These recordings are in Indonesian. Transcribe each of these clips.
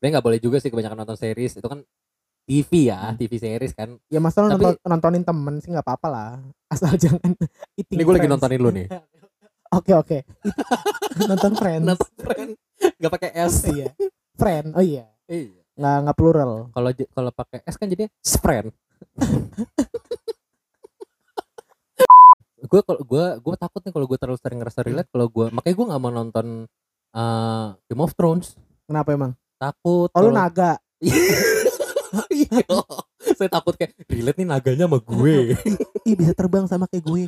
Sebenarnya nggak boleh juga sih kebanyakan nonton series itu kan TV ya, Hmm. TV series kan. Ya masa Tapi- nonton, nontonin temen sih nggak apa-apa lah. Asal jangan eating Ini gue lagi friends. nontonin lu nih. Oke oke. nonton friends. Nonton friend. Gak pakai S. iya. Friend. Oh iya. Iya. Nggak nggak plural. Kalau kalau pakai S kan jadinya friend. gue kalau gue gue takut nih kalau gue terlalu sering ngerasa relate kalau gue makanya gue nggak mau nonton eh, Game of Thrones Kenapa emang? Takut Oh lu naga. Iya. saya takut kayak relate nih naganya sama gue Ih bisa terbang sama kayak gue.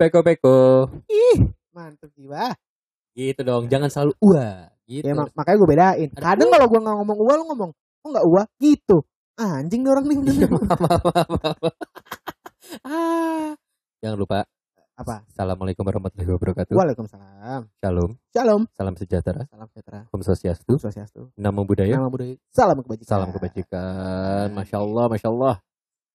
Peko peko Ih mantep jiwa. gitu dong jangan selalu wah gitu Ya mak- makanya gue bedain. Kadang kalau gue nggak ngomong uah lu ngomong kok nggak uah gitu. Anjing nih orang nih Iya, bener. maaf, maaf, maaf, maaf. ah jangan lupa Apa? assalamualaikum warahmatullahi wabarakatuh Waalaikumsalam. shalom Shalom. salam sejahtera Salam sejahtera. om swastiastu Swastiastu. namo buddaya Nama budaya. Salam kebajikan. Salam kebajikan, masya Allah, masya Allah.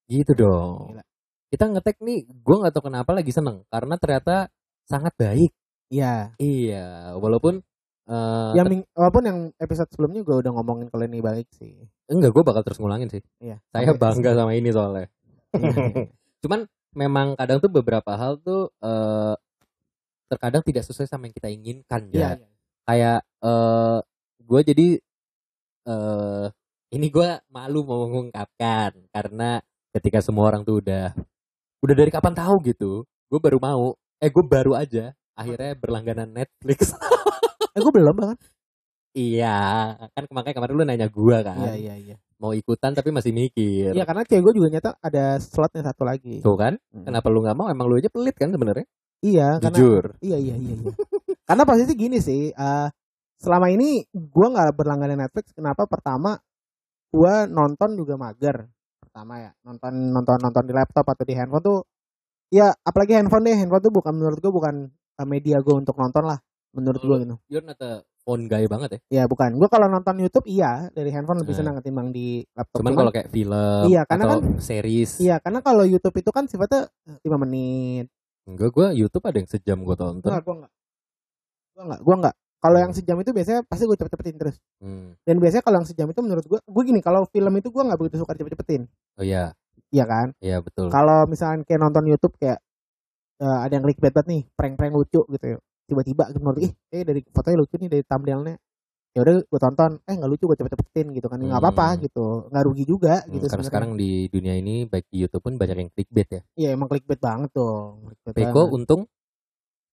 Gitu dong. Gila. Kita ngetek nih, gue nggak tahu kenapa lagi seneng karena ternyata sangat baik. Iya. Iya, walaupun eh Yang ming- walaupun yang episode sebelumnya gue udah ngomongin kalau ini baik sih. enggak, gue bakal terus ngulangin sih. Iya. Saya bangga sama ini soalnya. Iya. Cuman memang kadang tuh beberapa hal tuh eh terkadang tidak sesuai sama yang kita inginkan ya. iya. Kayak eh gue jadi eh ini gue malu mau mengungkapkan karena ketika semua orang tuh udah udah dari kapan tahu gitu, gue baru mau, eh gue baru aja akhirnya berlangganan Netflix. Eh gue belum banget. iya, kan makanya kemarin lu nanya gue kan, Iya iya iya. mau ikutan tapi masih mikir. Iya karena cewek gue juga nyata ada slotnya satu lagi. Tuh kan, Hmm. kenapa lu nggak mau? Emang lu aja pelit kan sebenarnya? Iya karena Jujur. Iya iya iya iya. Karena pasti sih gini sih, eh selama ini gua nggak berlangganan Netflix. Kenapa? Pertama, gua nonton juga mager. Pertama ya, nonton nonton nonton di laptop atau di handphone tuh, ya apalagi handphone deh, handphone tuh bukan menurut gua bukan eh, media gua untuk nonton lah. Menurut gua gitu. You're not a phone guy banget ya. Ya bukan. Gua kalau nonton YouTube iya dari handphone lebih Nah. senang ketimbang di laptop. Cuman kalau kayak film Iya, karena atau series, Iya, karena kalau YouTube itu kan sifatnya 5 menit. enggak gue YouTube ada yang sejam gue tonton. Enggak, gua enggak. Gua enggak, gua enggak. Kalau yang sejam itu biasanya pasti gue cepet-cepetin terus. Hmm. Dan biasanya kalau yang sejam itu menurut gue, gue gini kalau film itu gue nggak begitu suka cepet-cepetin, Oh iya, iya kan? iya betul. Kalau misalnya kayak nonton YouTube kayak eh, ada yang clickbait banget nih, prank-prank lucu gitu ya. Tiba-tiba gitu menurut gue, ih, eh dari fotonya lucu nih dari thumbnailnya. Ya udah gue tonton, eh nggak lucu gue cepet-cepetin gitu kan, nggak apa-apa Hmm. gitu, nggak rugi juga Hmm, gitu. karena sekarang di dunia ini baik di YouTube pun banyak yang clickbait ya. Iya emang clickbait banget tuh. Clickbait Peko banget. untung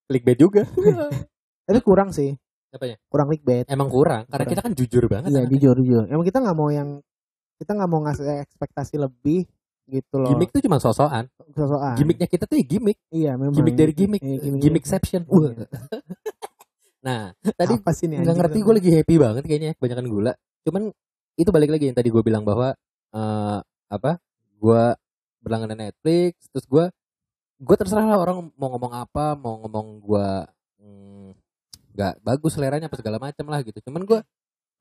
clickbait juga. Tapi kurang sih, Apanya? kurang clickbait. Emang kurang karena Kurang. kita kan jujur banget. Iya jujur jujur. Emang kita nggak mau yang kita nggak mau ngasih ekspektasi lebih gitu loh. Gimik tuh cuma sosokan. sosokan. Gimiknya kita tuh ya gimik. Iya memang. Gimik dari gimik. Iya, Gimikception. Wah. Nah, tadi apa sih nggak ngerti gue lagi happy banget kayaknya kebanyakan gula. Cuman itu balik lagi yang tadi gue bilang bahwa eh apa? Gue berlangganan Netflix, terus gue gue terserah lah orang mau ngomong apa, mau ngomong gue nggak bagus seleranya apa segala macam lah gitu. Cuman gue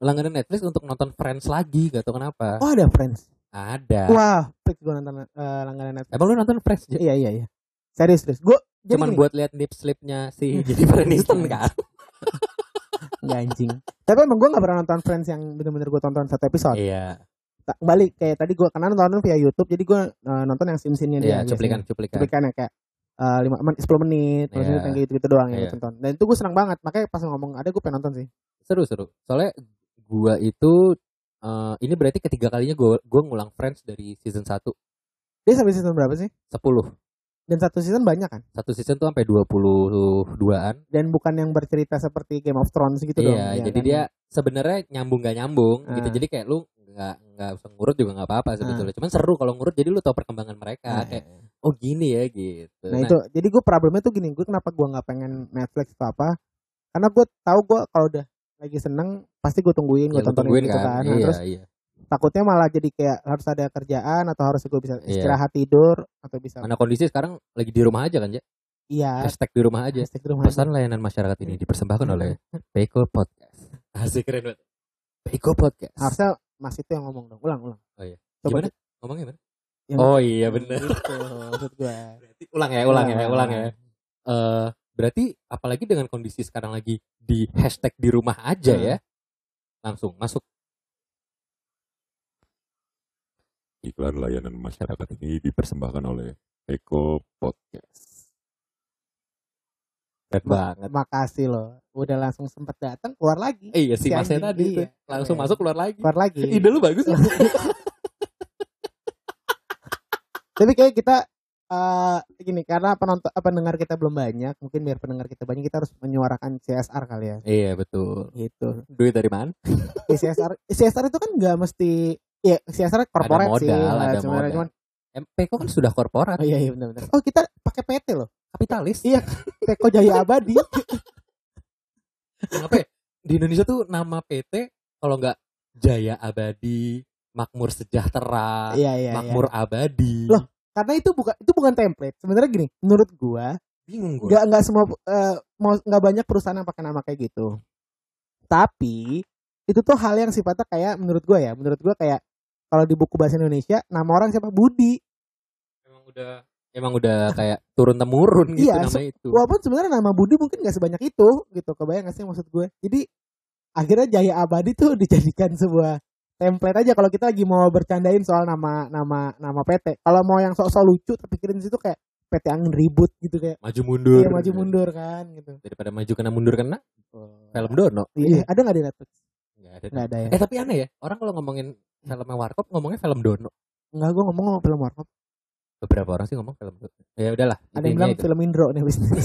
langganan Netflix untuk nonton Friends lagi, gak tau kenapa. Oh ada Friends. Ada. Wah, fix gue nonton eh, langganan Netflix. Emang lu nonton Friends? J? Iya iya iya. Serius serius. Gue Cuman gini, buat lihat nip slipnya si Jennifer Aniston kan? nggak anjing. Tapi emang gue nggak pernah nonton Friends yang bener-bener gue tonton satu episode. Iya, Tak balik kayak tadi gue karena nonton via YouTube, jadi gue eh, nonton yang sim-simnya dia. iya biasanya. cuplikan-cuplikan. Cuplikan yang kayak eh, lima sepuluh menit, Iya. menit yang gitu gitu doang yang Iya. gue tonton. Dan itu gue senang banget. Makanya pas ngomong ada gue pengen nonton sih. seru seru soalnya gua itu eh, ini berarti ketiga kalinya gua gua ngulang Friends dari season 1 Dia sampai season berapa sih? 10 Dan satu season banyak kan? satu season tuh sampai 22an Dan bukan yang bercerita seperti Game of Thrones gitu dong. iya ya jadi kan? dia sebenarnya nyambung gak nyambung gitu Ah. jadi kayak lu nggak nggak usah ngurut juga nggak apa-apa sebetulnya cuman seru kalau ngurut jadi lu tahu perkembangan mereka Nah, kayak oh gini ya gitu Nah, itu jadi gue problemnya tuh gini, gue kenapa gue nggak pengen Netflix atau apa? Karena gue tahu gue kalau udah lagi seneng pasti gue tungguin, gue ya tontonin tungguin gitu kan, kan. Nah, iya terus iya takutnya malah jadi kayak harus ada kerjaan atau harus gue bisa Iya. istirahat tidur atau bisa Mana kondisi sekarang lagi di rumah aja kan, ya? iya Hashtag di rumah aja. hashtag di rumah aja. Pesan layanan masyarakat ini dipersembahkan oleh Peko Podcast. Asik keren banget. Peko Podcast. harusnya Mas itu yang ngomong dong ulang ulang Oh iya. coba Gimana? Ngomongnya gimana? Yang- Oh iya bener. gitu, maksud gue Berarti ulang ya, ulang ya, ulang ya. Eh berarti apalagi dengan kondisi sekarang lagi di hashtag di rumah aja Hmm. ya. Langsung masuk. Iklan layanan masyarakat ini dipersembahkan oleh Eko Podcast. Keren banget. makasih loh udah langsung sempet datang keluar lagi Eh, iya si Si masnya tadi iya. Langsung Keren. masuk keluar lagi. keluar lagi Ide lu bagus. tapi kayak kita eh gini karena penonton apa pendengar kita belum banyak mungkin biar pendengar kita banyak kita harus menyuarakan CSR kali ya iya betul. gitu Duit dari mana? Ya, CSR CSR itu kan nggak mesti ya CSR korporat sih modal, nah, ada modal. cuman MPK kan sudah korporat, oh iya iya benar benar oh kita pakai PT loh kapitalis. Iya. Peko Jaya Abadi Kenapa ya? Di Indonesia tuh nama PT kalau nggak Jaya Abadi, Makmur Sejahtera, iya iya iya. Makmur Abadi. Loh, karena itu bukan itu bukan template sebenarnya gini menurut gua bingung gue. nggak nggak semua mau nggak banyak perusahaan yang pakai nama kayak gitu tapi itu tuh hal yang sifatnya kayak menurut gua ya menurut gua kayak kalau di buku bahasa Indonesia nama orang siapa Budi Emang udah emang udah kayak turun temurun gitu Iya, namanya itu. walaupun sebenarnya nama Budi mungkin nggak sebanyak itu gitu kebayang gak sih maksud gue jadi akhirnya Jaya Abadi tuh dijadikan sebuah template aja kalau kita lagi mau bercandain soal nama nama nama PT kalau mau yang sok-sok lucu tapi pikirin situ kayak PT angin ribut gitu kayak Maju mundur. iya maju mundur kan gitu Daripada maju kena mundur kena film Dono. iya ada nggak di Netflix Nggak ada. nggak ada ya Eh tapi aneh ya, orang kalau ngomongin filmnya Warkop ngomongnya film Dono. nggak gue ngomong ngomong film warkop Beberapa orang sih ngomong film. Ya udahlah. ada yang bilang itu. film Indro nih bisnis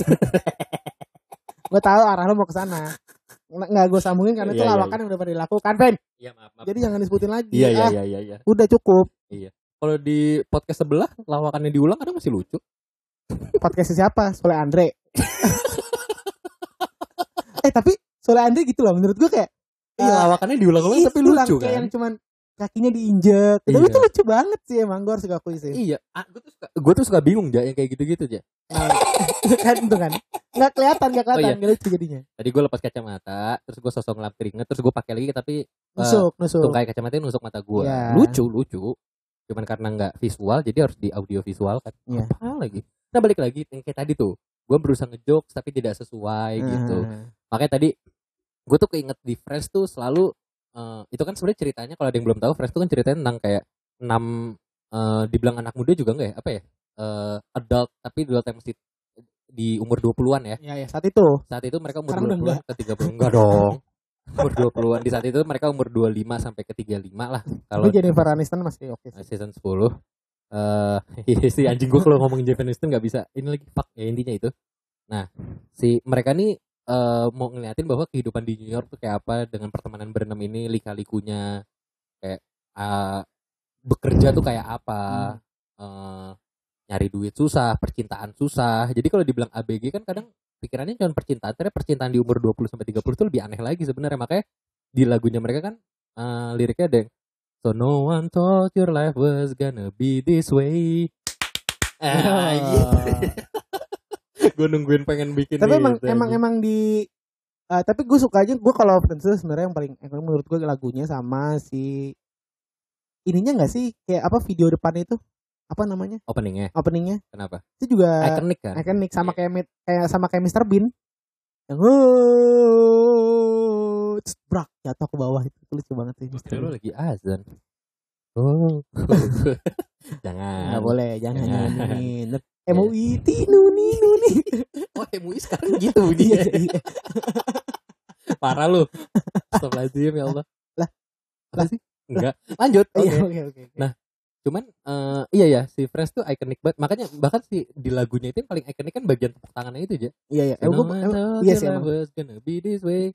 gue tahu arah lo mau ke sana nggak gue sambungin karena itu Iya, iya, lawakan yang udah pernah dilakukan Pen Iya maaf, maaf. jadi jangan disebutin lagi Iya iya Ah, iya iya. iya. udah cukup Kalau di podcast sebelah lawakannya diulang kadang masih lucu. podcast siapa Sole Andre eh tapi Sole Andre gitu loh menurut gue kayak Iya lawakannya diulang-ulang tapi lucu kayak kan. yang cuman kakinya diinjek tapi Iya. itu lucu banget sih emang gue harus akui sih Iya, gue tuh suka, gue tuh suka bingung ja yang kayak gitu-gitu aja. kan itu kan nggak kelihatan nggak kelihatan Oh, iya. lucu jadinya Tadi gue lepas kacamata, terus gue sosok ngelap keringet, terus gue pakai lagi tapi nusuk nusuk tungkai kacamata nusuk mata gue. Iya. Lucu, lucu. Cuman karena nggak visual, jadi harus di audio visual kan. Iya. Apa lagi? Nah balik lagi yang kayak tadi tuh, gue berusaha ngejokes tapi tidak sesuai gitu. Ah. Makanya tadi gue tuh keinget di Friends tuh selalu eh, itu kan sebenarnya ceritanya kalau ada yang belum tahu Friends tuh kan ceritanya tentang kayak enam eh, dibilang anak muda juga enggak ya? Apa ya? Eh, adult tapi adult yang mesti di umur 20-an ya? Ya ya saat itu. Saat itu mereka umur Sekarang udah 20-an ke 30 enggak dong. Umur 20-an di saat itu mereka umur 25 sampai ke 35 lah. Kalau Jennifer Aniston masih oke sih. Season 10 eh iya si anjing gue kalau ngomongin Jennifer Aniston nggak bisa. Ini lagi fuck ya intinya itu. Nah si mereka nih eh, mau ngeliatin bahwa kehidupan di New York tuh kayak apa? Dengan pertemanan berenam ini lika-likunya kayak eh, bekerja tuh kayak apa? Eh, nyari duit susah percintaan susah. Jadi kalau dibilang ABG kan kadang pikirannya cuma percintaan ternyata percintaan di umur 20 sampai 30 tuh lebih aneh lagi sebenarnya. Makanya di lagunya mereka kan eh, liriknya ada yang So no one thought your life was gonna be this way. Ah, gitu. Gue nungguin pengen bikin tapi emang gitu, emang anjing. emang di eh, tapi gue suka aja gue kalau itu sebenarnya yang paling yang menurut gue lagunya sama si ininya nggak sih kayak apa video depan itu apa namanya openingnya openingnya kenapa? itu juga Iconic kan? ikonik sama Iya. kayak mit- kayak sama kayak Mr Bean yang "Oh, brak jatuh ke bawah itu lucu banget sih Mr. Bean. lagi azan. Oh. Jangan. nggak boleh jangan Jangan. Nyanyiin MUI tinu ninu nih Oh, MUI sekarang gitu dia. Iya, iya. Parah lu. Astagfirullahaladzim ya Allah. Lah. Apa sih? Enggak. Lanjut. Oke. Iya, oke oke oke. Nah, Cuman eh, iya ya si Fresh tuh ikonik banget. Makanya bahkan si di lagunya itu yang paling ikonik kan bagian tepuk tangannya itu aja. iya iya Eh, emang- thought iya sih emang was gonna be this way.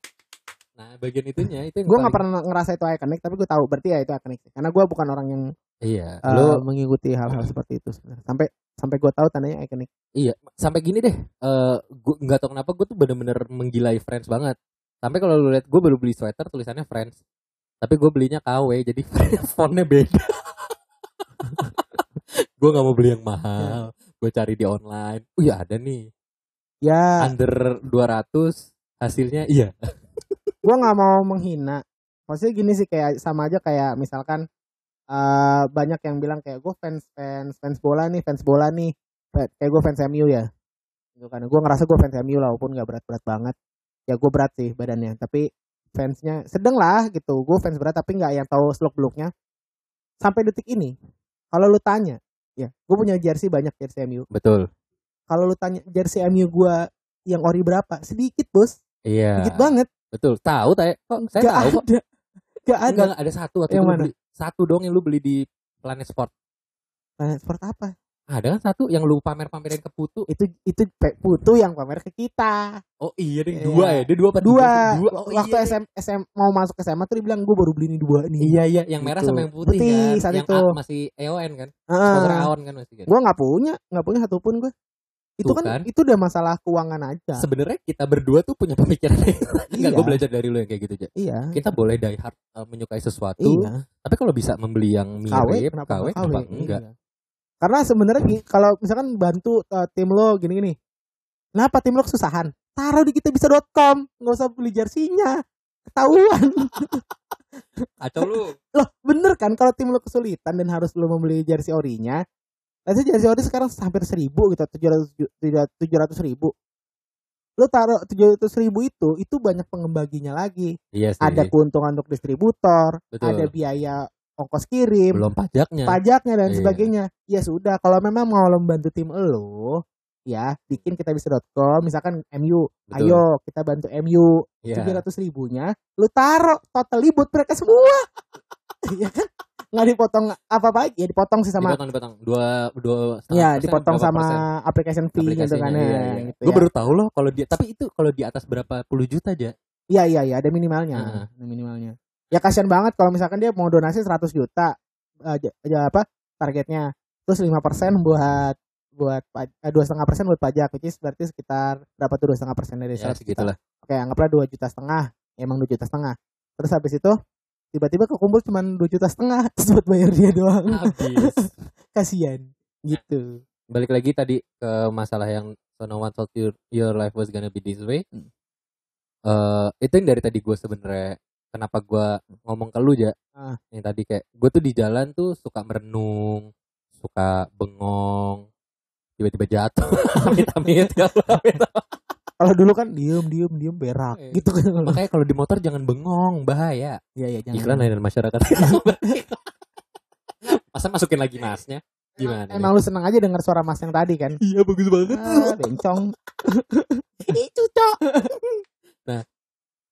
Nah, bagian itunya itu gue nggak paling- pernah ngerasa itu ikonik tapi gue tahu berarti ya itu ikonik karena gue bukan orang yang Iya, eh, lu mengikuti hal-hal seperti itu sebenarnya sampai sampai gue tahu tandanya ikonik Iya, sampai gini deh. Eh, gua nggak tahu kenapa gue tuh bener-bener menggilai Friends banget. Sampai kalau lu lihat gue baru beli sweater tulisannya Friends. Tapi gue belinya KW jadi fontnya beda. gue nggak mau beli yang mahal. Gue cari di online. Oh iya ada nih. Ya, Under 200 hasilnya iya. gua nggak mau menghina. Maksudnya gini sih kayak sama aja kayak misalkan eh banyak yang bilang kayak gue fans fans fans bola nih, fans bola nih. Kayak gue fans MU ya. Gitu kan. Gue ngerasa gue fans MU lah walaupun nggak berat-berat banget. Ya gue berat sih badannya, tapi fansnya sedang lah gitu. Gue fans berat tapi nggak yang tahu seluk beluknya. Sampai detik ini, kalau lu tanya, ya gue punya jersey banyak jersey MU. Betul. Kalau lu tanya jersey MU gue yang ori berapa? Sedikit bos, Iya. sedikit banget. Betul. Tahu saya kok saya Gak tahu kok. ada. Gak ada. Enggak, enggak, ada satu atau Yang mana? beli satu dong yang lu beli di Planet Sport. Planet Sport apa? Ada kan satu yang lu pamer-pamerin ke Putu. Itu itu Putu yang pamer ke kita. Oh iya deh Iya. dua ya. Dia dua apa Dua. Dua. Oh, Waktu iya. SM, SM mau masuk SMA tuh dia bilang gue baru beli ini dua nih. Iya iya, yang merah Gitu. sama yang putih, Putih, kan. saat yang itu. A- masih EON kan. Sponsor Heeh. Aon kan masih kan. Gue nggak punya, nggak punya satupun gue. Itu kan, kan. itu udah masalah keuangan aja. Sebenarnya kita berdua tuh punya pemikiran Iya. gue belajar dari lu yang kayak gitu aja. Iya. Kita boleh die hard uh, menyukai sesuatu, Iya. tapi kalau bisa membeli yang mirip, kenapa KW, nggak KW? kenapa enggak? Iya. Karena sebenarnya kalau misalkan bantu uh, tim lo gini-gini. Kenapa tim lo kesusahan? Taruh di kitabisa.com, nggak usah beli jersinya. Ketahuan. Kacau lu. Loh, bener kan kalau tim lo kesulitan dan harus lo membeli jersey orinya. Nanti jersey ori sekarang hampir seribu gitu, tujuh ratus tujuh ratus ribu. Lo taruh tujuh ratus ribu itu, itu banyak pengembaginya lagi. Iya sih. Ada keuntungan untuk distributor, Betul. ada biaya ongkos kirim, Belum pajaknya. pajaknya dan Iya. sebagainya. Ya sudah, kalau memang mau lo membantu tim lo, ya bikin kita bisa.com, misalkan MU, Betul. ayo kita bantu MU, Iya. tujuh ratus ribunya, lu taruh total buat mereka semua, ya kan? Nggak dipotong apa apa ya dipotong sih sama, dipotong dipotong dua dua ya persen, dipotong sama persen application fee gitu kan iya, ya, iya. gitu Gue ya. baru tahu loh kalau dia tapi itu kalau di atas berapa puluh juta aja. Iya iya iya ada minimalnya, Heeh. ada minimalnya. Ya kasihan banget kalau misalkan dia mau donasi 100 juta aja, aja apa targetnya, terus 5% buat buat pa- eh, dua setengah persen buat pajak, which is berarti sekitar berapa tuh dua setengah persen dari Ya 100 juta. segitulah. Oke anggaplah dua juta setengah, emang dua juta setengah. Terus habis itu tiba-tiba kekumpul cuma dua juta setengah terus buat bayar dia doang. Habis. kasihan gitu. Balik lagi tadi ke masalah yang so no one thought your, your life was gonna be this way. Hmm. Eh itu yang dari tadi gue sebenarnya kenapa gue ngomong ke lu ya Ah. yang tadi kayak gue tuh di jalan tuh suka merenung suka bengong tiba-tiba jatuh amit-amit kalau amit Kalau dulu kan diem diem diem berak Eh, gitu kan. makanya kalau di motor jangan bengong bahaya Iya iya jangan. iklan layanan masyarakat masa masukin lagi masnya gimana? Emang lu seneng aja dengar suara mas yang tadi kan? iya bagus banget Ah, bencong. Itu cok. Nah,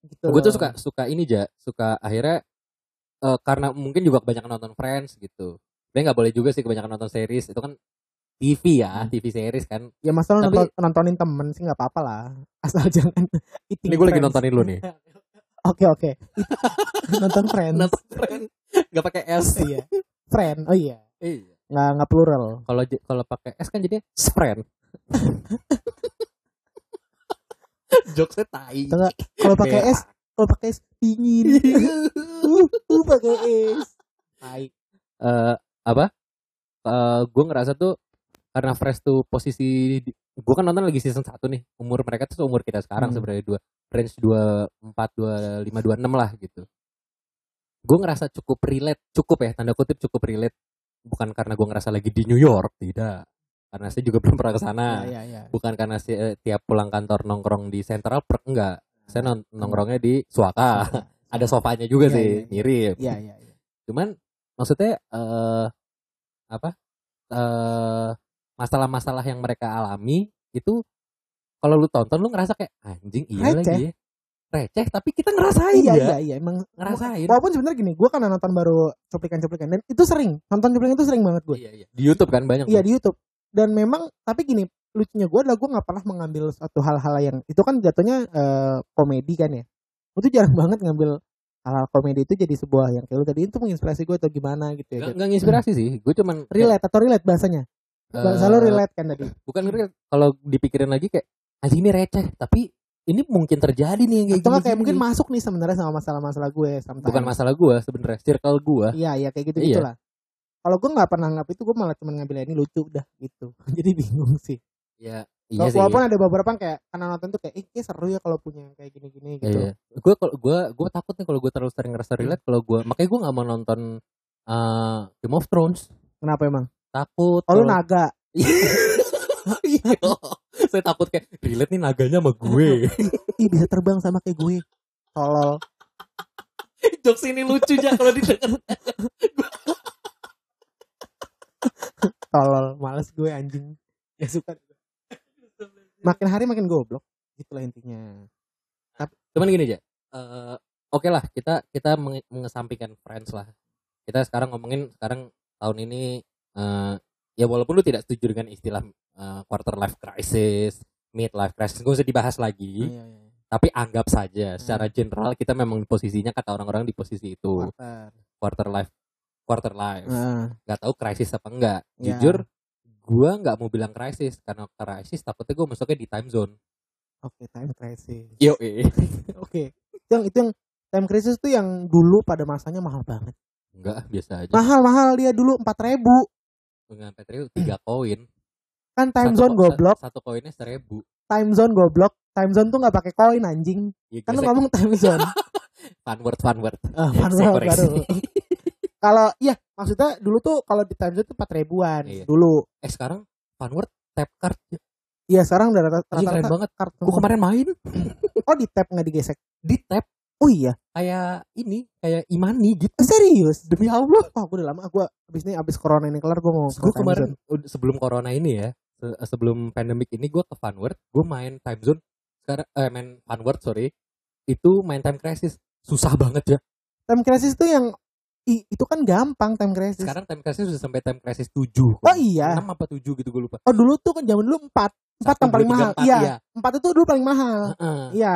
gitu gue tuh suka suka ini ja suka akhirnya eh, karena mungkin juga kebanyakan nonton Friends gitu dia nggak boleh juga sih kebanyakan nonton series itu kan TV ya. TV series kan Ya masalah Tapi- nonton, nontonin temen sih nggak apa-apa lah. Asal jangan eating ini gue lagi nontonin lu nih Oke oke. nonton friends. nonton Friends nggak pakai S iya. Friend. Oh iya. iya Nggak nggak plural. kalau kalau pakai S kan jadinya friend jokesnya tai Kalau pakai es, kalau pakai es dingin. uh, uh pakai es. Tai. eh apa Eh gue ngerasa tuh karena Fresh tuh posisi gue kan nonton lagi season 1 nih umur mereka tuh umur kita sekarang Hmm. sebenarnya dua range dua empat dua lima dua enam lah gitu gue ngerasa cukup relate cukup ya tanda kutip cukup relate bukan karena gue ngerasa lagi di New York tidak karena saya juga belum pernah ke sana Iya iya. bukan karena si, eh, tiap pulang kantor nongkrong di Central Park enggak saya non- nongkrongnya di Suaka ada sofanya juga Iya, sih iya, iya. mirip Iya iya. iya. cuman maksudnya eh apa eh masalah-masalah yang mereka alami itu kalau lu tonton lu ngerasa kayak anjing iya Receh. lagi ya receh tapi kita ngerasain Iya ya iya iya emang ngerasain Walaupun sebenarnya gini, gue kan nonton baru cuplikan-cuplikan dan itu sering nonton cuplikan itu sering banget gue. iya iya di YouTube kan banyak Iya di YouTube. Dan memang tapi gini lucunya gue adalah gue nggak pernah mengambil satu hal-hal yang itu kan jatuhnya eh, komedi kan ya. Gue tuh jarang banget ngambil hal-hal komedi itu jadi sebuah yang kayak lu tadi itu menginspirasi gue atau gimana gitu ya. nggak nginspirasi sih gue cuman kayak, Relate atau relate bahasanya. Eh, Bahasa lu relate kan tadi. bukan relate kalau dipikirin lagi kayak anjing ini receh. Tapi ini mungkin terjadi nih kayak atau gini, kayak mungkin masuk nih sebenarnya sama masalah-masalah gue sometimes. bukan masalah gue sebenarnya. Circle gue iya iya kayak gitu Iya. gitulah kalau gue nggak pernah nganggap itu gue malah cuma ngambil ini lucu udah gitu. Jadi bingung sih. Ya iya sih. walaupun ada beberapa yang kayak karena nonton tuh kayak kayak seru ya kalau punya yang kayak gini-gini gitu. Iya. Gue kalau gue gue takut nih kalau gue terlalu sering ngerasa relate kalau gue makanya gue nggak mau nonton eh, Game of Thrones. kenapa emang Takut. oh lu naga Iya. Saya takut kayak relate nih naganya sama gue. ih bisa terbang sama kayak gue tolol Jokes ini lucu aja kalau didengar. tolol males gue anjing gak suka makin hari makin goblok gitulah intinya Cuman gini aja. eh, Oke lah kita kita menge- mengesampingkan friends lah. Kita sekarang ngomongin sekarang tahun ini eh, ya walaupun lu tidak setuju dengan istilah eh, quarter life crisis, mid life crisis, gue usah dibahas lagi. Iya, iya. tapi anggap saja secara general kita memang posisinya kata orang-orang di posisi itu. Quarter. quarter life quarter life. Nah, nggak tahu krisis apa enggak Ya. jujur gua nggak mau bilang krisis karena krisis takutnya gue masuknya di time zone. Oke time crisis. Yo. Oke. Itu yang itu yang time crisis tuh yang dulu pada masanya mahal banget. Enggak biasa aja. Mahal mahal dia dulu empat ribu dengan petrol tiga koin. Kan time Satu zone goblok sa- satu koinnya seribu. Time zone goblok. Time zone tuh nggak pakai koin anjing. Ya, kan lu ngomong time zone. Fun word fun word. Ah, fun word baru. kalau iya maksudnya dulu tuh kalau di time zone tuh empat ribuan Iya. dulu. Eh sekarang fun word tap card. Iya sekarang udah rata- Iya, keren rata-rata banget. kartu gue kemarin main. Oh di tap nggak digesek? Di tap oh iya. Kayak ini kayak imani gitu. Eh, serius? Demi allah. Oh gue udah lama gue abis ini abis corona ini kelar gue mau ke gue kemarin zone. sebelum corona ini ya se- sebelum pandemik ini gue ke Funword gue main time zone. Sekarang eh main Funword sorry. Itu main time crisis. Susah banget ya. Time crisis tuh yang i- itu kan gampang time crisis. Sekarang time crisis sudah sampai time crisis 7 oh iya. 6 apa 7 gitu gue lupa. Oh dulu tuh kan zaman dulu empat. Empat Satu, yang paling mahal. iya. iya. empat itu dulu paling mahal. Heeh. iya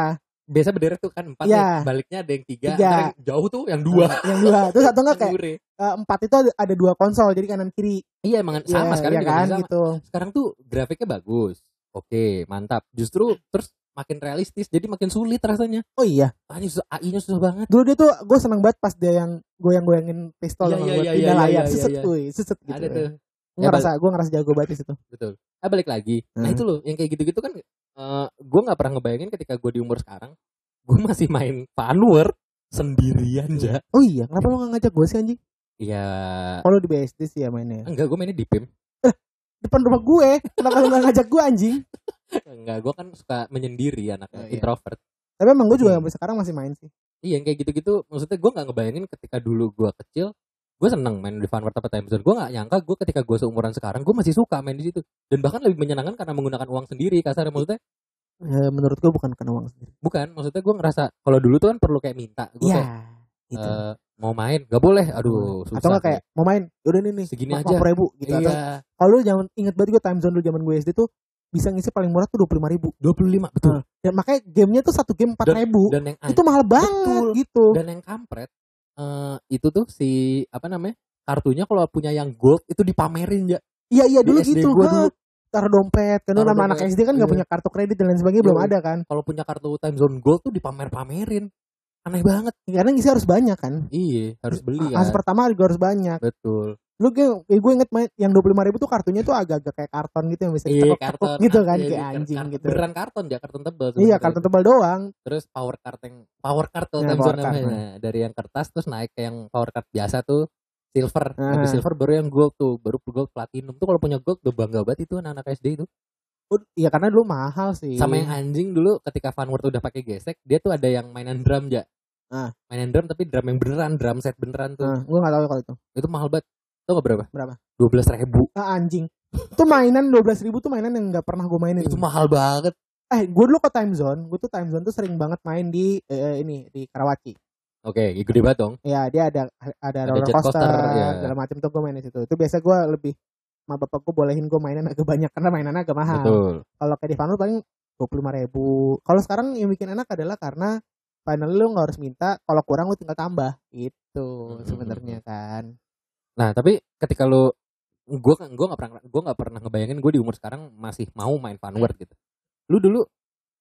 biasa berderet tuh kan 4 Iya. nih baliknya ada yang 3 Tiga. yang jauh tuh yang 2 yang dua. Terus atau enggak kayak eh, empat itu ada, ada dua konsol jadi kanan kiri. Iya emang sama Iya, sekarang iya kan? bisa. gitu. Sekarang tuh grafiknya bagus. Oke mantap. Justru terus makin realistis jadi makin sulit rasanya. Oh iya. AI-nya susah, AI-nya susah banget. Dulu dia tuh gue seneng banget pas dia yang goyang-goyangin pistol Iya, sama iya, buat iya, pindah iya, layar. iya, seset wih, seset gitu ada tuh gue ngerasa gue ngerasa jago banget di situ. Betul. Ah balik lagi. Nah Hmm. itu loh yang kayak gitu-gitu kan eh gue nggak pernah ngebayangin ketika gue di umur sekarang gue masih main Funword sendirian ja. Oh iya kenapa lu gak ngajak gue sih anjing? Ya kalau di BSD sih ya mainnya? Enggak gue mainnya di PIM depan rumah gue. Kenapa lu gak ngajak gue anjing? Enggak gue kan suka menyendiri anak Oh, iya. introvert. Tapi emang gue juga Hmm. sampai sekarang masih main sih. Iya yang kayak gitu-gitu maksudnya gue nggak ngebayangin ketika dulu gue kecil gue seneng main di Funword apa Time Zone. Gue nggak nyangka gue ketika gue seumuran sekarang gue masih suka main di situ. Dan bahkan lebih menyenangkan karena menggunakan uang sendiri kasar maksudnya. Eh, menurut gue bukan karena uang sendiri. Bukan maksudnya gue ngerasa kalau dulu tuh kan perlu kayak minta gue Iya kayak gitu. eh, mau main gak boleh. Aduh susah atau nggak kayak mau main udah nih nih Segini lima aja. puluh ribu gitu. Atau iya kalau lu jangan inget banget gue time zone dulu zaman gue SD tuh bisa ngisi paling murah tuh dua puluh lima ribu. 25 betul. Dan makanya gamenya tuh satu game empat ribu. dan yang itu mahal banget Betul. gitu. Dan yang kampret eh itu tuh si apa namanya kartunya kalau punya yang gold itu dipamerin ya iya iya Di dulu SD gitu. gua dulu. taruh dompet. Kan nama anak SD kan nggak iya. punya kartu kredit dan lain sebagainya belum ada kan? Kalau punya kartu time zone gold tuh dipamer-pamerin. Aneh banget. Karena ngisi harus banyak kan? Iya harus beli kan. pertama juga harus banyak. Betul lu gue gue inget main yang dua puluh lima ribu tuh kartunya tuh agak-agak kayak karton gitu yang bisa iya karton. gitu kan Iya, kayak anjing karton- gitu. Beneran karton ya karton tebal iya karton tebal doang. Terus power card yang power card tuh Ya, time power card, namanya dari yang kertas terus naik ke yang power card biasa tuh silver. Habis Ah. silver baru yang gold tuh baru gold platinum. Tuh kalau punya gold udah bangga banget itu anak-anak SD itu. Ud- Iya karena dulu mahal sih. Sama yang anjing dulu ketika Funword udah pakai gesek dia tuh ada yang mainan drum ya Ah. mainan drum tapi drum yang beneran drum set beneran tuh. Nah, gue gak tahu kalau itu. Itu mahal banget tau gak berapa? Berapa? dua belas ribu. Ah, anjing. Itu mainan dua belas ribu tuh mainan yang nggak pernah gue mainin. Itu mahal banget. Eh gue dulu ke time zone. Gue tuh time zone tuh sering banget main di eh, ini di Karawaci. Oke ya gede banget dong. Ya dia ada ada, Ada roller coaster, coaster, ya. segala macam tuh gue main di situ. Itu biasa gue lebih sama bapak gue bolehin gue mainan agak banyak karena mainannya agak mahal. Betul. Kalau kayak di Funwheel paling dua puluh ribu. Kalau sekarang yang bikin enak adalah karena finally lu nggak harus minta kalau kurang lu tinggal tambah. Gitu Hmm. sebenarnya kan nah tapi ketika lu gue gue nggak pernah gue nggak pernah ngebayangin gue di umur sekarang masih mau main Funword gitu lu dulu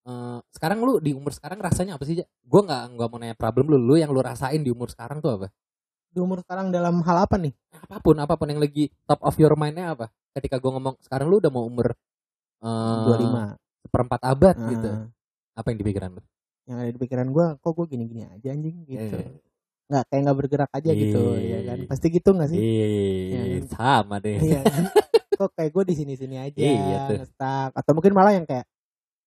eh, sekarang lu di umur sekarang rasanya apa sih gue nggak nggak mau nanya problem lu lu yang lu rasain di umur sekarang tuh apa Di umur sekarang dalam hal apa nih? apa pun apa pun yang lagi top of your mindnya apa ketika gue ngomong sekarang lu udah mau umur eh, 25. seperempat abad Nah, gitu apa yang di pikiran lu Yang ada di pikiran gue, kok gue gini-gini aja anjing gitu. Eh. Nggak kayak nggak bergerak aja gitu, Iya. ya kan? Pasti gitu nggak sih? Ih, Yang- sama deh Iya kan? kok kayak gue di sini-sini aja, Iya. Atau mungkin malah yang kayak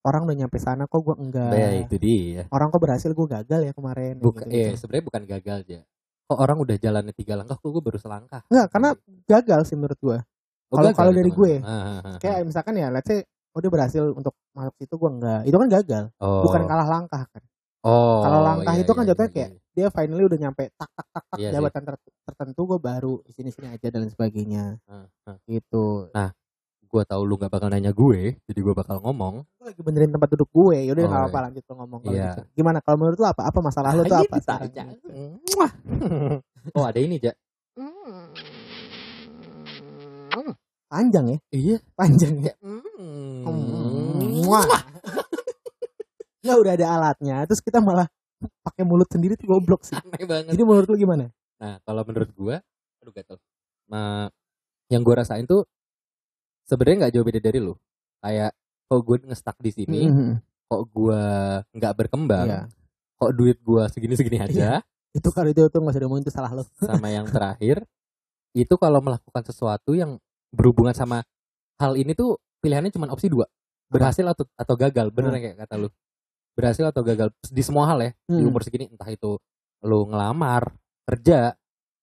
orang udah nyampe sana, kok gue enggak. ya itu dia Orang kok berhasil, gue gagal ya kemarin. bukan gitu, eh sebenarnya bukan gagal aja kok orang udah jalannya tiga langkah kok gue baru selangkah Enggak, karena gagal sih menurut gue. Oh, kalau- kalau itu dari gue, Ah, ah, ah, Kayak ah. misalkan ya, let's say, oh dia berhasil untuk masuk situ, gue enggak. Itu kan gagal, oh. bukan kalah langkah kan. Oh Kalau langkah iya, itu kan iya, jatuhnya iya, kayak iya. dia finally udah nyampe tak tak tak tak Iya jabatan ter- tertentu gue baru di sini sini aja dan lain sebagainya Ah, ah. gitu. gue tahu lu nggak bakal nanya gue jadi gue bakal ngomong Gue lagi benerin tempat duduk gue, yaudah Oh, nggak iya. apa-apa lanjut lo ngomong kalau Iya. gitu. Gimana kalau menurut lo apa? Apa masalah lo tuh apa? iya, oh ada ini ja Panjang ya, iya panjang ya. Hmm. Muah. Nggak udah ada alatnya, terus kita malah pakai mulut sendiri tuh goblok sih. aneh banget Jadi menurut lo gimana? Nah, kalau menurut gua, aduh gatel. Nah, yang gua rasain tuh sebenarnya nggak jauh beda dari lu. Kayak kok gue ngestak di sini, Mhm. kok gua nggak berkembang, Iya. kok duit gua segini-segini aja. Itu kalau itu tuh nggak usah itu salah lo. Sama yang terakhir, itu kalau melakukan sesuatu yang berhubungan sama hal ini tuh pilihannya cuma opsi dua, berhasil atau atau gagal. Bener Hmm. kayak kata lu, berhasil atau gagal di semua hal ya. Di Hmm. umur segini, entah itu lu ngelamar kerja,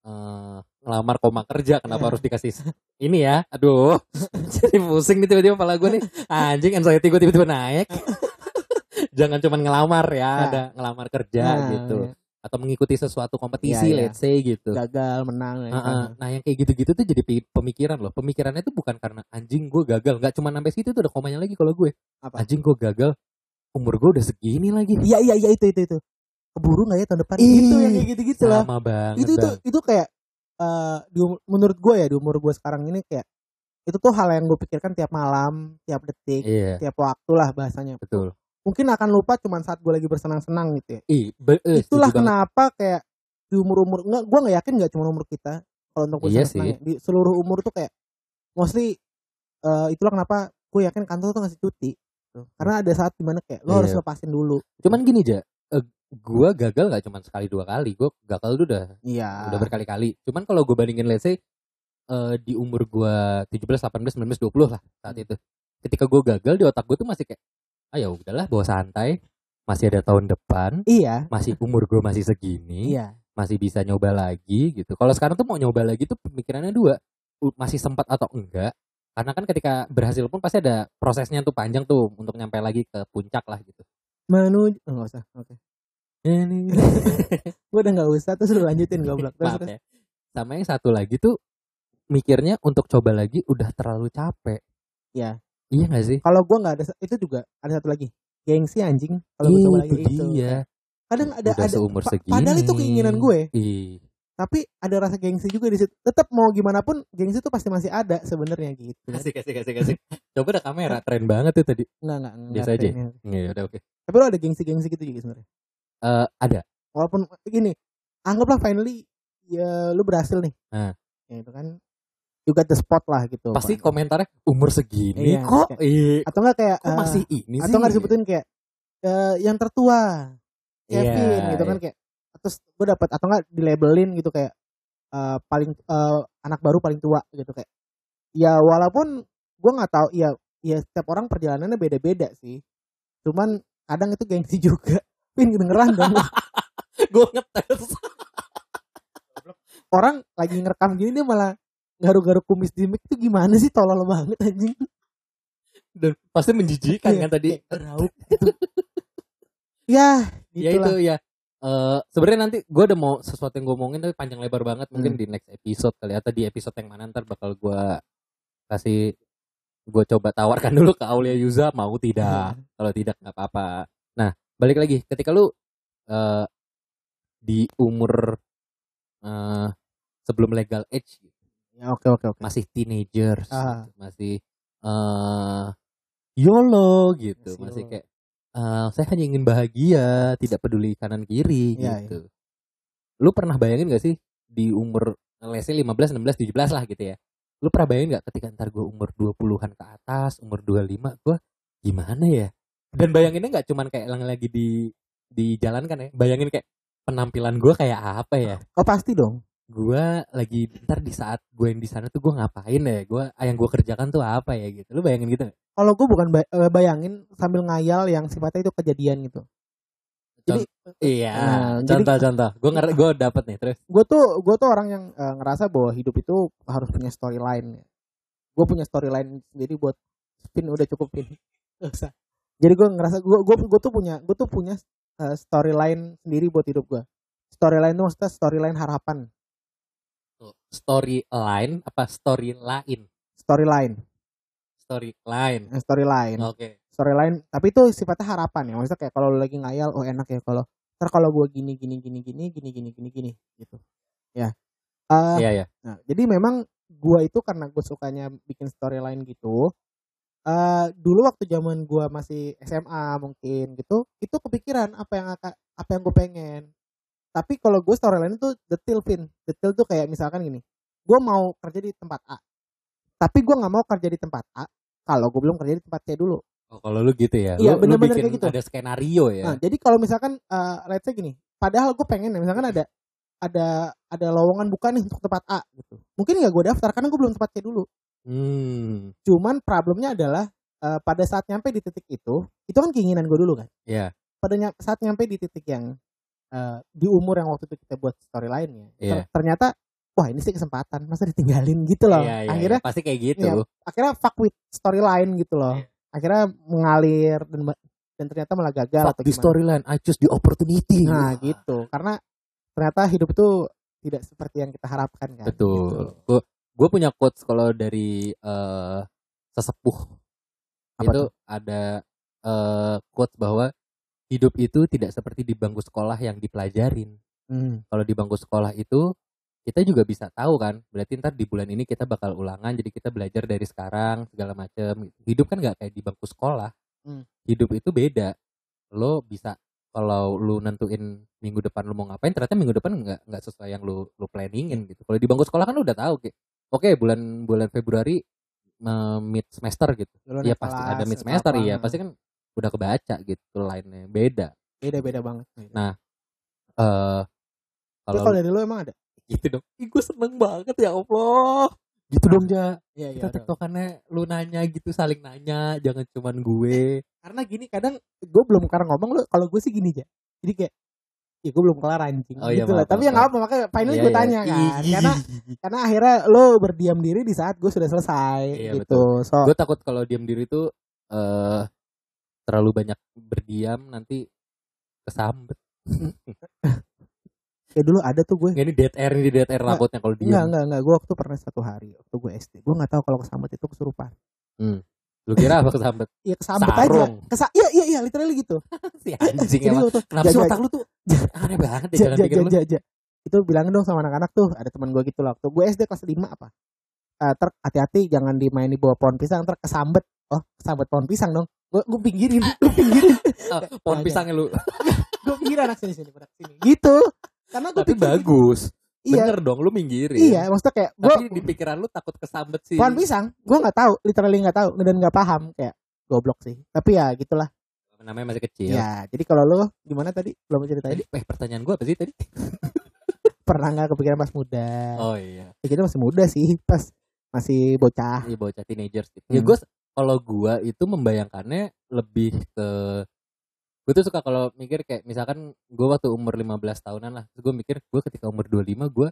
eh, ngelamar koma kerja, kenapa Ya. harus dikasih ini ya? Aduh, jadi pusing nih tiba-tiba kepala gue nih. Anjing, anxiety gue tiba-tiba naik. Jangan cuma ngelamar ya, Ya. ada ngelamar kerja Nah, gitu, iya. atau mengikuti sesuatu kompetisi, Iya, iya. let's say gitu. Gagal, menang. ya Nah, kan. nah, yang kayak gitu-gitu tuh jadi pemikiran loh. Pemikirannya tuh bukan karena anjing gue gagal, nggak cuma sampai situ tuh ada komanya lagi kalau gue. Apa? Anjing gue gagal, umur gue udah segini lagi. Iya iya iya itu itu itu. Keburu nggak ya tahun depan? Ih, itu yang kayak gitu-gitu lah. Sama banget. Itu itu Bang. itu kayak eh di um- menurut gue ya di umur gue sekarang ini kayak itu tuh hal yang gue pikirkan tiap malam, tiap detik, Iya, tiap waktu lah bahasanya. betul. Mungkin akan lupa cuman saat gue lagi bersenang-senang gitu ya. Ih, be- eh, Itulah setuju banget. kenapa kayak di umur-umur nggak gue nggak yakin nggak cuma umur kita kalau untuk Iya sih. ya. di seluruh umur tuh kayak mostly eh, itulah kenapa gue yakin kantor tuh ngasih cuti. Tuh. Karena ada saat di mana kayak lo harus Iya. lepasin dulu. Cuman gini aja, eh, gue gagal gak cuma sekali dua kali, gue gagal tuh udah Iya. udah berkali-kali. Cuman kalau gue bandingin let's say eh, di umur gue 17, 18, 19, 20 lah saat Hmm. itu. Ketika gue gagal di otak gue tuh masih kayak, ah ya udahlah bawa santai, masih ada tahun depan, Iya. masih umur gue masih segini, Iya. masih bisa nyoba lagi gitu. Kalau sekarang tuh mau nyoba lagi tuh pemikirannya dua, masih sempat atau enggak. Karena kan ketika berhasil pun pasti ada prosesnya tuh panjang tuh untuk nyampe lagi ke puncak lah gitu. Menuju oh, nggak usah. Oke. Gue udah nggak usah terus lu lanjutin goblok. Terus, terus. ya. Sama yang satu lagi tuh mikirnya untuk coba lagi udah terlalu capek. Iya. Iya gak sih? Kalau gue nggak ada itu juga ada satu lagi. Gengsi anjing kalau gue coba lagi itu itu. dia. Kadang ada udah ada seumur pa- segini. padahal itu keinginan gue, Ih, tapi ada rasa gengsi juga di situ. Tetap mau gimana pun gengsi itu pasti masih ada sebenarnya gitu. kasih kasih kasih kasih. Coba ada kamera, keren banget tuh tadi. Enggak enggak enggak. Biasa aja? kayaknya. Iya, udah oke. Tapi lo ada gengsi-gengsi gitu juga sebenarnya. Eh, ada. Walaupun gini, anggaplah finally ya lu berhasil nih. Nah. Ya itu kan you got the spot lah gitu. Pasti Pak. komentarnya umur segini Iya, kok. kayak- Ih, atau enggak kayak kok eh, masih ini sih? atau nggak disebutin kayak eh, yang tertua Kevin Iya, gitu kan iya. kayak terus gue dapat atau enggak dilabelin gitu kayak eh, paling eh, anak baru paling tua gitu kayak. Ya walaupun gue nggak tahu ya ya setiap orang perjalanannya beda-beda sih. Cuman kadang itu gengsi juga. Pin dengeran dong Gue ngetes. orang lagi ngerekam gini dia malah garuk-garuk kumis di mic itu gimana sih? Tolol banget anjing. Dan pasti menjijikan Iya, kan tadi. gerauk gitu. ya ya gitu itu ya Eh sebenarnya nanti gue udah mau sesuatu yang gue omongin tapi panjang lebar banget. Mungkin Hmm. di next episode kali atau di episode yang mana ntar bakal gue kasih gue coba tawarkan dulu ke Aulia Yuza mau tidak? Kalau tidak nggak apa-apa. Nah balik lagi. Ketika lu eh di umur eh sebelum legal age gitu, ya oke oke oke. masih teenagers Ah. gitu, masih eh YOLO gitu Masih masih kayak eh, saya hanya ingin bahagia tidak peduli kanan kiri Iya, gitu. Lu pernah bayangin gak sih di umur say 15 16 17 lah gitu ya lu pernah bayangin gak ketika ntar gue umur 20-an ke atas umur 25 gue gimana ya? Dan bayanginnya nggak cuman kayak lagi di dijalankan ya bayangin kayak penampilan gue kayak apa ya? Oh pasti dong. Gue lagi ntar di saat gue yang di sana tuh gue ngapain ya gue yang gue kerjakan tuh apa ya gitu lu bayangin gitu? Kalau gue bukan eh, bayangin sambil ngayal yang sifatnya itu kejadian gitu. Jadi iya Nah, jadi- contoh-contoh gue ngerti gue dapet nih terus gue tuh gue tuh orang yang eh, ngerasa bahwa hidup itu harus punya storyline. Gue punya storyline sendiri buat spin udah cukup pin. Usah. Jadi gue ngerasa gue gue gue tuh punya gue tuh punya eh, storyline sendiri buat hidup gue. Storyline itu maksudnya storyline harapan. Storyline apa story lain Storyline, storyline. Eh, storyline. oke. Storyline tapi itu sifatnya harapan ya. Maksudnya kayak kalau lu lagi ngayal oh enak ya. Kalau ntar kalau gue gini gini gini gini gini gini gini gini gitu. Ya. Eh, iya ya nah jadi memang gue itu karena gue sukanya bikin storyline gitu eh dulu waktu zaman gue masih SMA mungkin gitu itu kepikiran apa yang apa yang gue pengen tapi kalau gue storyline itu detail Vin detail tuh kayak misalkan gini gue mau kerja di tempat A tapi gue nggak mau kerja di tempat A kalau gue belum kerja di tempat C dulu oh, kalau lu gitu ya Iya, bener-bener kayak gitu. ada skenario ya Nah, jadi kalau misalkan eh let's say gini, padahal gue pengen ya, misalkan ada ada ada lowongan buka nih untuk tempat A gitu. Mungkin nggak gue daftar karena gue belum tempat C dulu. hmm Cuman problemnya adalah eh, pada saat nyampe di titik itu, itu kan keinginan gue dulu kan. Iya. Pada ny- saat nyampe di titik yang eh, di umur yang waktu itu kita buat storyline-nya, ter- Iya. ternyata wah ini sih kesempatan, masa ditinggalin gitu loh. Iya, iya, akhirnya iya. pasti kayak gitu Iya. akhirnya fuck with storyline gitu loh. Iya. Akhirnya mengalir dan dan ternyata malah gagal Fuck atau gimana. storyline I choose the opportunity Nah gitu, karena ternyata hidup itu tidak seperti yang kita harapkan kan. betul Gitu. gue punya quotes kalau dari eh, sesepuh Apa itu tuh? ada eh, quotes bahwa hidup itu tidak seperti di bangku sekolah yang dipelajarin. Hmm. kalau di bangku sekolah itu kita juga bisa tahu kan berarti ntar di bulan ini kita bakal ulangan jadi kita belajar dari sekarang segala macam hidup kan nggak kayak di bangku sekolah. Hmm. hidup itu beda. Lo bisa kalau lu nentuin minggu depan lu mau ngapain ternyata minggu depan nggak nggak sesuai yang lu lu planningin gitu. Kalau di bangku sekolah kan lu udah tahu oke bulan bulan Februari mid semester gitu. Iya naik pasti ada mid semester iya pasti kan udah kebaca gitu lainnya beda beda-beda banget. Nah, eh Tapi kalau kalau dari lu emang ada? gitu dong Ih, gue seneng banget ya Allah gitu dong ja Iya kita tektokannya lu nanya gitu saling nanya jangan cuman gue Karena gini kadang gue belum karena ngomong lu kalau gue sih gini aja. Jadi kayak ya gue belum kelar anjing Oh, iya, gitu lah. maaf, Tapi ya maaf, nggak apa makanya finally Iya, gue iya. tanya kan. Ih, Karena karena akhirnya lo berdiam diri di saat gue sudah selesai Iya, gitu. So gue takut kalau diam diri tuh eh terlalu banyak berdiam nanti kesambet kayak dulu ada tuh gue Nggak, ini dead air ini dead air rambutnya kalau Enggak, diam enggak, enggak. Gue waktu pernah satu hari waktu gue SD. Gue nggak tahu kalau kesambet itu kesurupan. lu kira apa kesambet Iya kesambet aja. Sarung. Kesa iya iya iya literally gitu. si anjing Jadi emang waktu kenapa sih otak lu tuh aneh banget ya ja, jalan ja, pikir lu. Itu bilangin dong sama anak-anak tuh. Ada teman gue gitu lah. Waktu gue SD kelas 5 apa? Eh ter hati-hati jangan dimain di bawah pohon pisang ter kesambet. Oh, kesambet pohon pisang dong. Gue gue pinggirin, gue pinggirin. Ah, pohon pisangnya lu gue pinggirin anak sini sini pada sini. Gitu. Karena gue tapi bagus Iya. bener dong lu minggirin Iya, maksudnya kayak gue tapi di pikiran lu takut kesambet sih pohon pisang, gue nggak tahu, literally nggak tahu dan nggak paham kayak goblok sih. Tapi ya gitulah. namanya masih kecil Ya, jadi kalau lo gimana tadi? Belum ceritain. tadi eh pertanyaan gua apa sih tadi Pernah nggak kepikiran pas muda? oh iya Ya, kita masih muda sih, pas masih bocah. Iya bocah teenagers gitu. Ya Hmm. gue kalau gua itu membayangkannya lebih ke gue tuh suka kalau mikir kayak misalkan gue waktu umur 15 tahunan lah gue mikir gue ketika umur 25 gue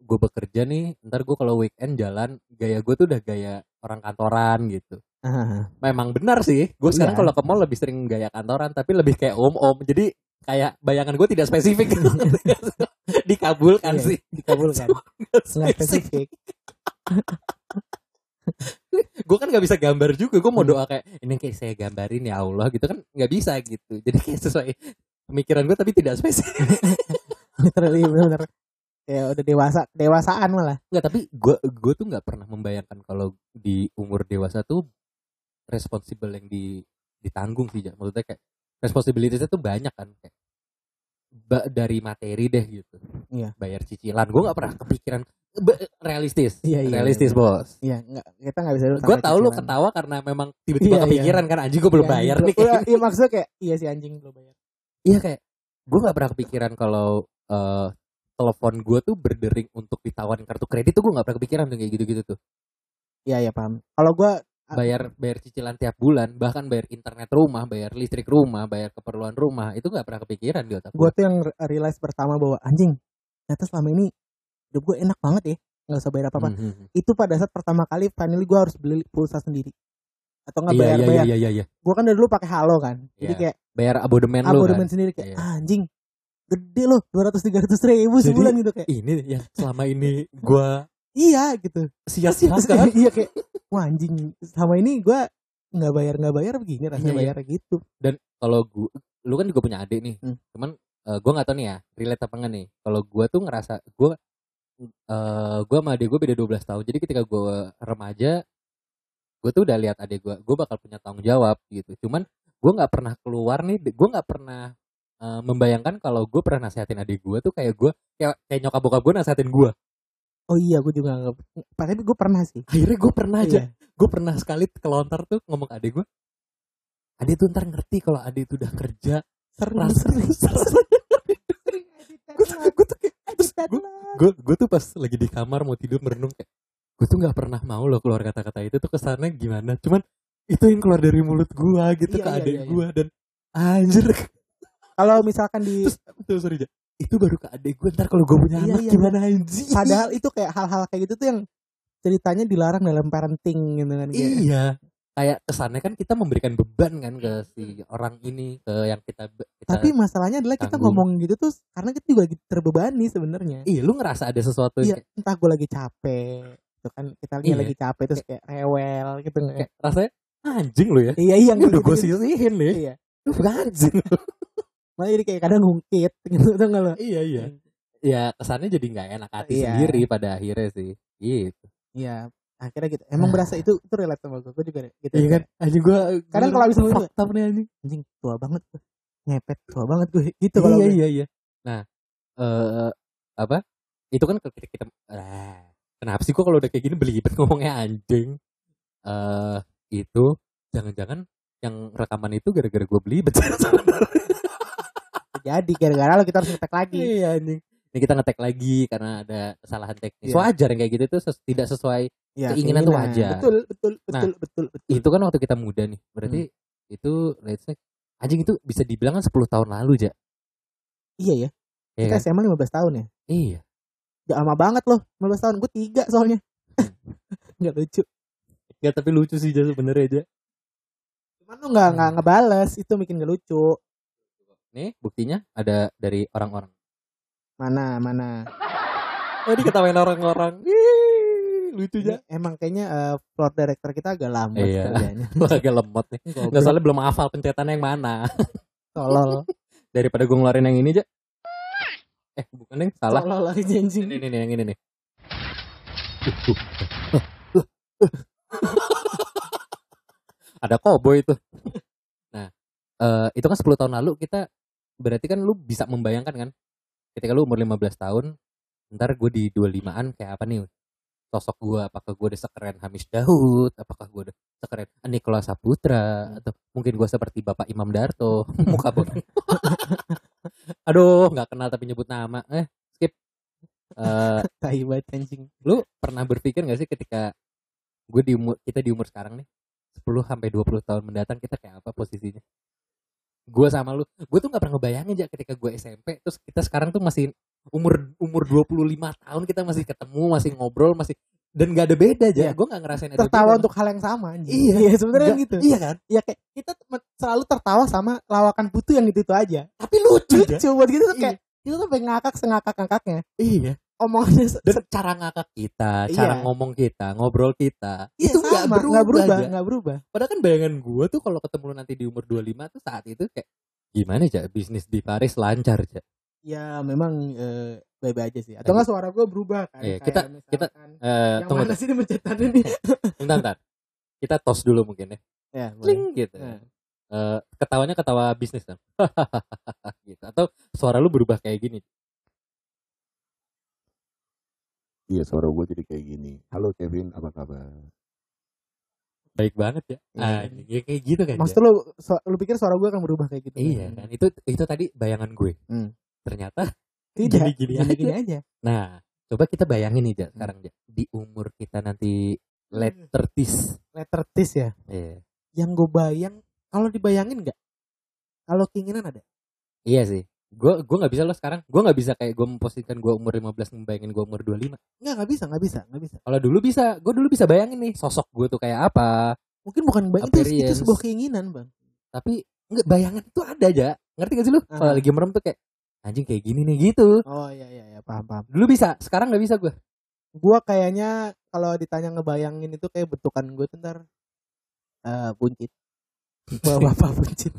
gue bekerja nih ntar gue kalau weekend jalan gaya gue tuh udah gaya orang kantoran gitu Ah, memang benar sih gue sekarang Iya. kalau ke mall lebih sering gaya kantoran tapi lebih kayak om om jadi kayak bayangan gue tidak spesifik dikabulkan Iya, sih dikabulkan. Nggak spesifik. Gue kan nggak bisa gambar juga gue mau Hmm. doa kayak ini kayak saya gambarin ya Allah gitu kan nggak bisa gitu jadi kayak sesuai pemikiran gue tapi tidak spesifik Literally bener Kayak udah dewasa, dewasaan malah. nggak tapi gue gue tuh nggak pernah membayangkan kalau di umur dewasa tuh responsibel yang di ditanggung sih maksudnya kayak responsibilitasnya tuh banyak kan kayak dari materi deh gitu. Iya. Bayar cicilan. Gue nggak pernah kepikiran realistis. Iya, iya, realistis iya, bos. Iya, enggak kita enggak bisa Gue tahu lu ketawa karena memang tiba-tiba Iya, iya. kepikiran kan anjing gue belum Iya, bayar anjing, nih. kayak Iya, maksudnya kayak iya si anjing belum bayar. Iya kayak gue nggak pernah kepikiran kalau eh, telepon gue tuh berdering untuk ditawarin kartu kredit tuh gue nggak pernah kepikiran tuh kayak gitu-gitu tuh Iya, iya paham. Kalau Ah. Bayar bayar cicilan tiap bulan bahkan bayar internet rumah bayar listrik rumah bayar keperluan rumah itu nggak pernah kepikiran di otak gue tuh yang re- realize pertama bahwa anjing ternyata selama ini hidup gue enak banget ya nggak usah bayar apa apa Hmm, itu pada saat pertama kali finally gue harus beli pulsa sendiri. Atau nggak iya bayar iya bayar. iya iya iya. Gue kan dari dulu pakai halo kan jadi Iya. kayak bayar abodemen abodemen kan. sendiri kayak Iya. "Ah, anjing gede loh dua ratus tiga ratus ribu Jadi- sebulan gitu kayak. ini yang selama ini gue iya gitu. Sia-siakan iya kayak wah anjing sama ini gue nggak bayar nggak bayar begini rasanya Iya, iya. bayar gitu. Kalau gua lu kan juga punya adik nih Hmm. cuman gue nggak tahu nih ya relate apa enggak nih. Kalau gue tuh ngerasa gue eh gue sama adik gue beda 12 tahun. Jadi ketika gue remaja gue tuh udah lihat adik gue gue bakal punya tanggung jawab gitu. Cuman gue nggak pernah keluar nih gue nggak pernah eh, membayangkan kalau gue pernah nasehatin adik gue tuh kayak gue kayak, kayak nyokap bokap gue nasehatin gue oh iya gue juga nggak tapi gue pernah sih. Akhirnya gue pernah aja. Iya. gue pernah sekali kelontar tuh ngomong adik gue adik tuh ntar ngerti kalau adik tuh udah kerja seru seru ras- gue tuh gue gue tuh pas lagi di kamar mau tidur merenung kayak gue tuh nggak pernah mau loh keluar kata-kata itu. Tuh kesannya gimana? Cuman itu yang keluar dari mulut gue gitu Iya, ke iya, adik iya, iya. gue dan anjir. Kalau misalkan di terus sorry. Itu baru ke adik gue ntar kalau gue punya Iya, anak iya, gimana anjing? Padahal itu kayak hal-hal kayak gitu tuh yang ceritanya dilarang dalam parenting gitu kan kayak. Iya. Kayak kesannya kan kita memberikan beban kan ke si orang ini ke yang kita, kita tapi masalahnya adalah kita tanggung. ngomong gitu tuh karena kita juga lagi terbebani sebenarnya. Iya lu ngerasa ada sesuatu iya yang kayak, entah gue lagi capek itu kan kita lagi Iya. lagi capek terus kayak rewel gitu kayak rasanya anjing lu ya. Iya iya ini udah gue gitu-gitu. sisihin nih. Iya. Lu anjing malah jadi kayak kadang ngungkit gitu tuh nggak lo? Iya iya. Ya kesannya jadi nggak enak hati Iya. sendiri pada akhirnya sih gitu. Iya akhirnya gitu. Emang Ah. berasa itu itu relate sama gue gue juga gitu iya kan? Anjing gue Kadang kalau habis ngomong fakta nih anjing. Anjing tua banget gue ngepet tua banget gue gitu kalau iya gue. iya iya. Nah eh apa? Itu kan kalau kita, kita ah, kenapa sih kok kalau udah kayak gini belibet ngomongnya anjing? Eh itu jangan-jangan yang rekaman itu gara-gara gue belibet jadi gara-gara lo kita harus ngetek lagi. Iya anjing. Ini kita ngetek lagi karena ada kesalahan teknis. Iya. wajar yang kayak gitu tuh ses- tidak sesuai Ya, Keinginan tuh wajar. betul betul Nah, betul betul betul. itu kan waktu kita muda nih. Berarti itu let's say anjing itu bisa dibilang kan 10 tahun lalu ja. Iya ya. Iya kita kan? SMA 15 tahun ya. Iya. Gak lama banget loh 15 tahun. Gue tiga soalnya. Nggak lucu. Gak tapi lucu sih ja sebenarnya aja cuman lu nggak Hmm. nggak ngebales itu bikin gak lucu nih buktinya ada dari orang-orang. Mana mana? Oh diketawain orang-orang. Ih, lucu Ini emang kayaknya eh, plot director kita agak lambat Iya. kerjanya agak lemot nih. Nggak soalnya belum hafal pencetannya yang mana. Tolol. Daripada gue ngeluarin yang ini aja. Eh bukan yang salah. Tolol lagi anjing. Ini nih yang ini nih. Ada koboi itu. Nah eh, itu kan 10 tahun lalu kita berarti kan lu bisa membayangkan kan ketika lu umur 15 tahun ntar gue di 25an kayak apa nih? Sosok gue apakah gue udah sekeren Hamis Daud? Apakah gue udah sekeren Nikola Saputra? Atau mungkin gue seperti Bapak Imam Darto? Muka bodoh aduh nggak kenal tapi nyebut nama. Eh skip. Tai anjing. lu pernah berpikir gak sih ketika gue di umur kita di umur sekarang nih 10 sampai 20 tahun mendatang kita kayak apa posisinya gue sama lu gue tuh nggak pernah ngebayangin aja ketika gue SMP terus kita sekarang tuh masih umur umur 25 tahun kita masih ketemu masih ngobrol masih dan gak ada beda aja Iya. gue nggak ngerasain ada tertawa beda. untuk hal yang sama anjing Iya. iya sebenarnya gitu iya kan ya kayak kita selalu tertawa sama lawakan putu yang itu itu aja tapi lucu lucu aja buat gitu tuh Iya. kayak itu tuh pengen ngakak sengakak ngakaknya iya omongannya se- dan cara ngakak kita cara Iya. ngomong kita ngobrol kita Iya, itu nggak berubah, nggak berubah nggak berubah Padahal kan bayangan gue tuh kalau ketemu lu nanti di umur 25 tuh saat itu kayak gimana aja bisnis di Paris lancar aja. ya memang eh, baik aja sih atau nggak suara gue berubah kan Iya, kita- kita- Eh yang tunggu, mana sih ini pencetannya nih bentar, bentar. Kita tos dulu mungkin ya. ya boleh. Cling gitu. Nah. Eh, ketawanya ketawa bisnis kan gitu atau suara lu berubah kayak gini Iya suara gue jadi kayak gini. Halo Kevin, apa kabar? baik banget ya Iya. ah, ya kayak gitu kan Maksud Ja. lu su- lu pikir suara gue akan berubah kayak gitu? iya kan itu itu tadi bayangan gue Hmm. ternyata Tidak. Gini-gini aja. Gini aja. nah coba kita bayangin nih Ja, sekarang Ja. di umur kita nanti late 30s Letter T ya. Iya. Yang gue bayang kalau dibayangin nggak? Kalau keinginan ada. Iya sih. Gue gue nggak bisa loh sekarang. Gue nggak bisa kayak gue memposisikan gue umur 15 ngebayangin gue umur 25. Nggak nggak bisa nggak bisa nggak bisa. Kalau dulu bisa, gue dulu bisa bayangin nih sosok gue tuh kayak apa. Mungkin bukan bayang itu, itu sebuah keinginan bang. Tapi nggak bayangan itu ada aja. Ngerti gak sih lu? Kalau lagi merem tuh kayak anjing kayak gini nih gitu. Oh iya iya iya paham paham. Dulu bisa, sekarang nggak bisa gue. Gue kayaknya kalau ditanya ngebayangin itu kayak bentukan gue tuh ntar eh buncit. Bapak buncit.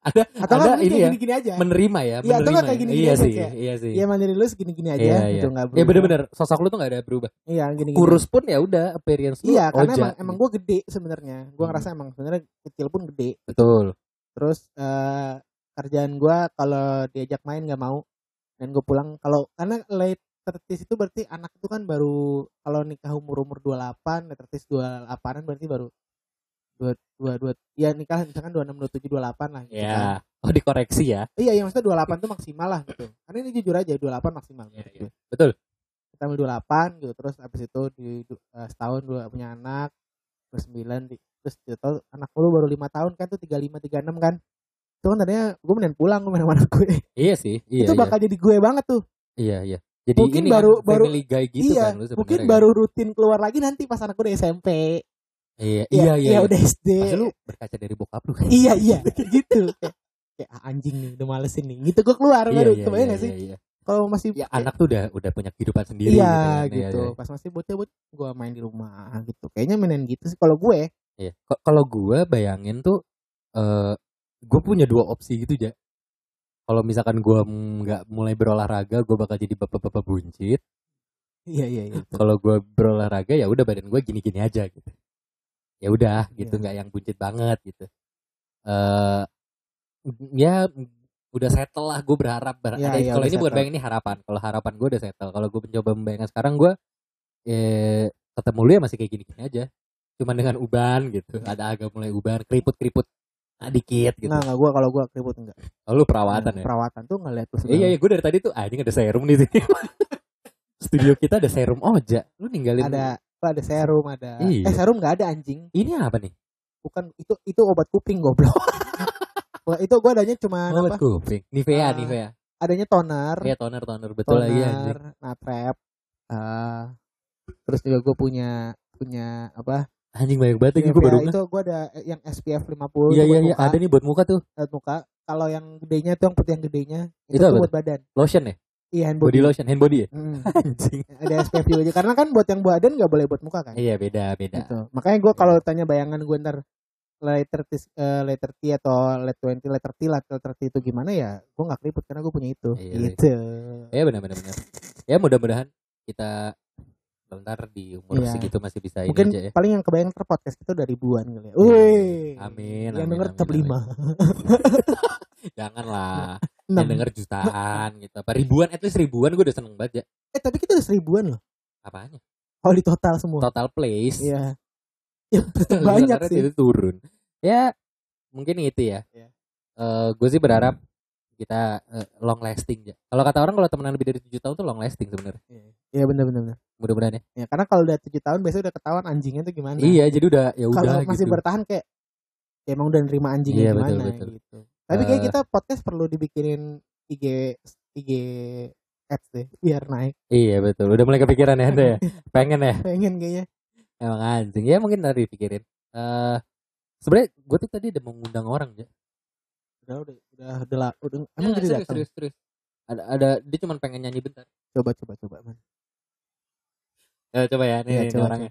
Ada Atau ada nggak ini kayak ya gini-gini aja. menerima ya, Iya, atau menerima. nggak kayak ya. gini-gini iya aja, sih, kayak, iya sih. Iya mandiri lu segini-gini aja Iya, gitu iya. nggak Ya berubah. bener-bener sosok lu tuh gak ada berubah. Iya gini-gini. Kurus pun ya udah appearance lu Iya karena oja. emang emang gue gede sebenarnya. Gue Hmm. ngerasa emang sebenarnya kecil pun gede. betul. Terus eh kerjaan gue kalau diajak main nggak mau dan gue pulang kalau karena late 30 itu berarti anak itu kan baru kalau nikah umur umur 28 late 30 28an berarti baru dua dua dua ya nikah misalkan 26 27 28 lah gitu kan. Ya. Oh dikoreksi ya. Iya, iya maksudnya 28 tuh maksimal lah gitu. Karena ini jujur aja 28 maksimal. Iya, menurut iya. gue. Betul. Kita ambil 28 gitu terus habis itu di eh, setahun dua punya anak terus 9 di, terus gitu anak lu baru 5 tahun kan tuh 35 36 kan. Itu kan tadinya gue mending pulang gue main sama anak gue. Iya sih. Iya, itu iya. bakal jadi gue banget tuh. Iya iya. Jadi Mungkin ini baru- kan baru- guy gitu iya, kan lu mungkin kan. baru rutin keluar lagi nanti pas anak gue udah SMP. Iya Ya, iya iya. ya iya. udah SD. Pasti lu berkaca dari bokap lu kan. iya iya gitu. Kayak, kayak "Ah, anjing nih udah malesin nih. Gitu gue keluar baru kebayang gak sih? Iya, iya. Kalau masih Ya kayak- anak tuh udah udah punya kehidupan sendiri Iya gitu. kan. gitu. Iya, iya. Pas masih bocah bocah gue main di rumah gitu. Kayaknya mainin gitu sih kalau gue. Iya. Kalau gue bayangin tuh eh gue punya dua opsi gitu ya. Kalau misalkan gue nggak mulai berolahraga, gue bakal jadi bapak-bapak buncit. Iya iya iya. Kalau gue berolahraga ya udah badan gue gini-gini aja gitu. Ya udah gitu Iya. nggak yang buncit banget gitu. Eh ya udah settle lah gue berharap ber- Iya, ada- iya, kalau ini bukan bayang ini harapan kalau harapan gue udah settle kalau gue mencoba membayangkan sekarang gue eh ketemu lu ya masih kayak gini-gini aja cuman dengan uban gitu ada agak mulai uban keriput-keriput nah, dikit gitu Nah nggak gue kalau gue keriput enggak. lalu perawatan Nah, ya Perawatan tuh ngeliat terus. iya iya gue dari tadi tuh ah ini ada serum di sini studio kita ada serum oja lu ninggalin Ada ada serum ada. Iya. Eh serum nggak ada anjing. ini apa nih Bukan itu itu obat kuping goblok. Wah, itu gue adanya cuma oh, apa? kuping Nivea Ah, Nivea Adanya toner. Iya toner toner betul lagi anjing toner, natrep. eh, terus juga gue punya punya apa? anjing banyak banget lagi gue baru itu gue ada yang SPF 50 iya iya iya ada nih buat muka tuh buat muka. Kalau yang gedenya tuh yang putih yang gedenya itu, Itu buat badan. lotion ya Iya hand body body. lotion hand body ya? Mm. anjing. Ada SPF juga. Karena kan buat yang badan nggak boleh buat muka kan. iya beda beda. Gitu. Makanya gue kalau tanya bayangan gue ntar later T, eh, later T atau late 20 later T later 30 itu gimana ya gue nggak keriput karena gue punya itu. Iya, gitu. Ya benar benar benar. Ya mudah-mudahan kita bentar di umur Iya. segitu masih bisa mungkin aja ya. paling yang kebayang ter podcast kita udah ribuan kali ya. Wih. Amin, yang amin, denger amin. 5 janganlah Enam. yang denger jutaan gitu. Apa ribuan? Least ribuan gue udah seneng banget ya eh tapi kita udah seribuan loh. Apanya? Kalau di total semua. Total plays iya. Ya tetap banyak sih. itu turun. Ya mungkin itu ya. Iya. gue sih berharap kita eh, long lasting ya kalau kata orang kalau temenan lebih dari tujuh tahun tuh long lasting sebenarnya. Iya. Bener bener bener. Mudah-mudahan ya. Ya karena kalau udah tujuh tahun biasanya udah ketahuan anjingnya tuh gimana. Iya jadi udah ya kalau udah masih gitu. bertahan kayak ya emang udah nerima anjingnya Iya, betul, gimana betul. gitu tapi kayak Eh. kita podcast perlu dibikinin IG IG ads deh biar naik. Iya betul. Udah mulai kepikiran ya anda ya? Pengen ya? Pengen kayaknya. Emang anjing. Ya mungkin tadi pikirin eh sebenarnya gue tuh tadi udah mengundang orang ya udah udah udah udah, lah, udah emang Nah, jadi serius, datang serius, serius. ada ada dia cuma pengen nyanyi bentar. Coba coba coba man. Eh, coba ya nih, Iya, ini coba, orangnya.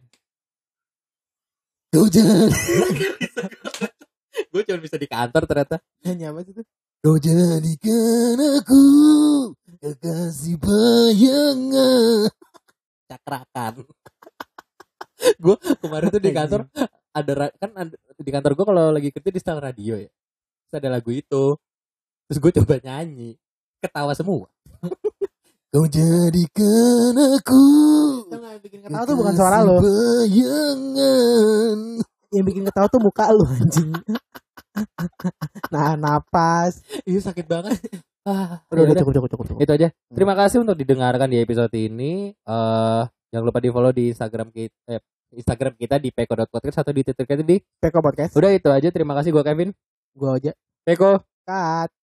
jangan Gue cuma bisa di kantor ternyata. Nyanyi apa sih tuh? Kau jadikan aku Kekasih bayangan. Cakrakan. Gue kemarin tuh di kantor ada kan ada, di kantor gue kalau lagi kerja di setel radio ya. Terus ada lagu itu. Terus gue coba nyanyi. Ketawa semua. Kau jadikan aku Yang bikin ketawa tuh bukan suara lo. bayangan Yang bikin ketawa tuh muka lu anjing. nah, napas. Iya sakit banget. Ah, Udah, udah cukup, cukup, cukup, cukup. Itu aja. Terima kasih untuk didengarkan di episode ini. Eh jangan lupa di follow di Instagram kita, eh, Instagram kita di peko.podcast atau di Twitter kita di. Peko podcast. Udah itu aja. Terima kasih gua Kevin. Gua aja. Peko. Cut.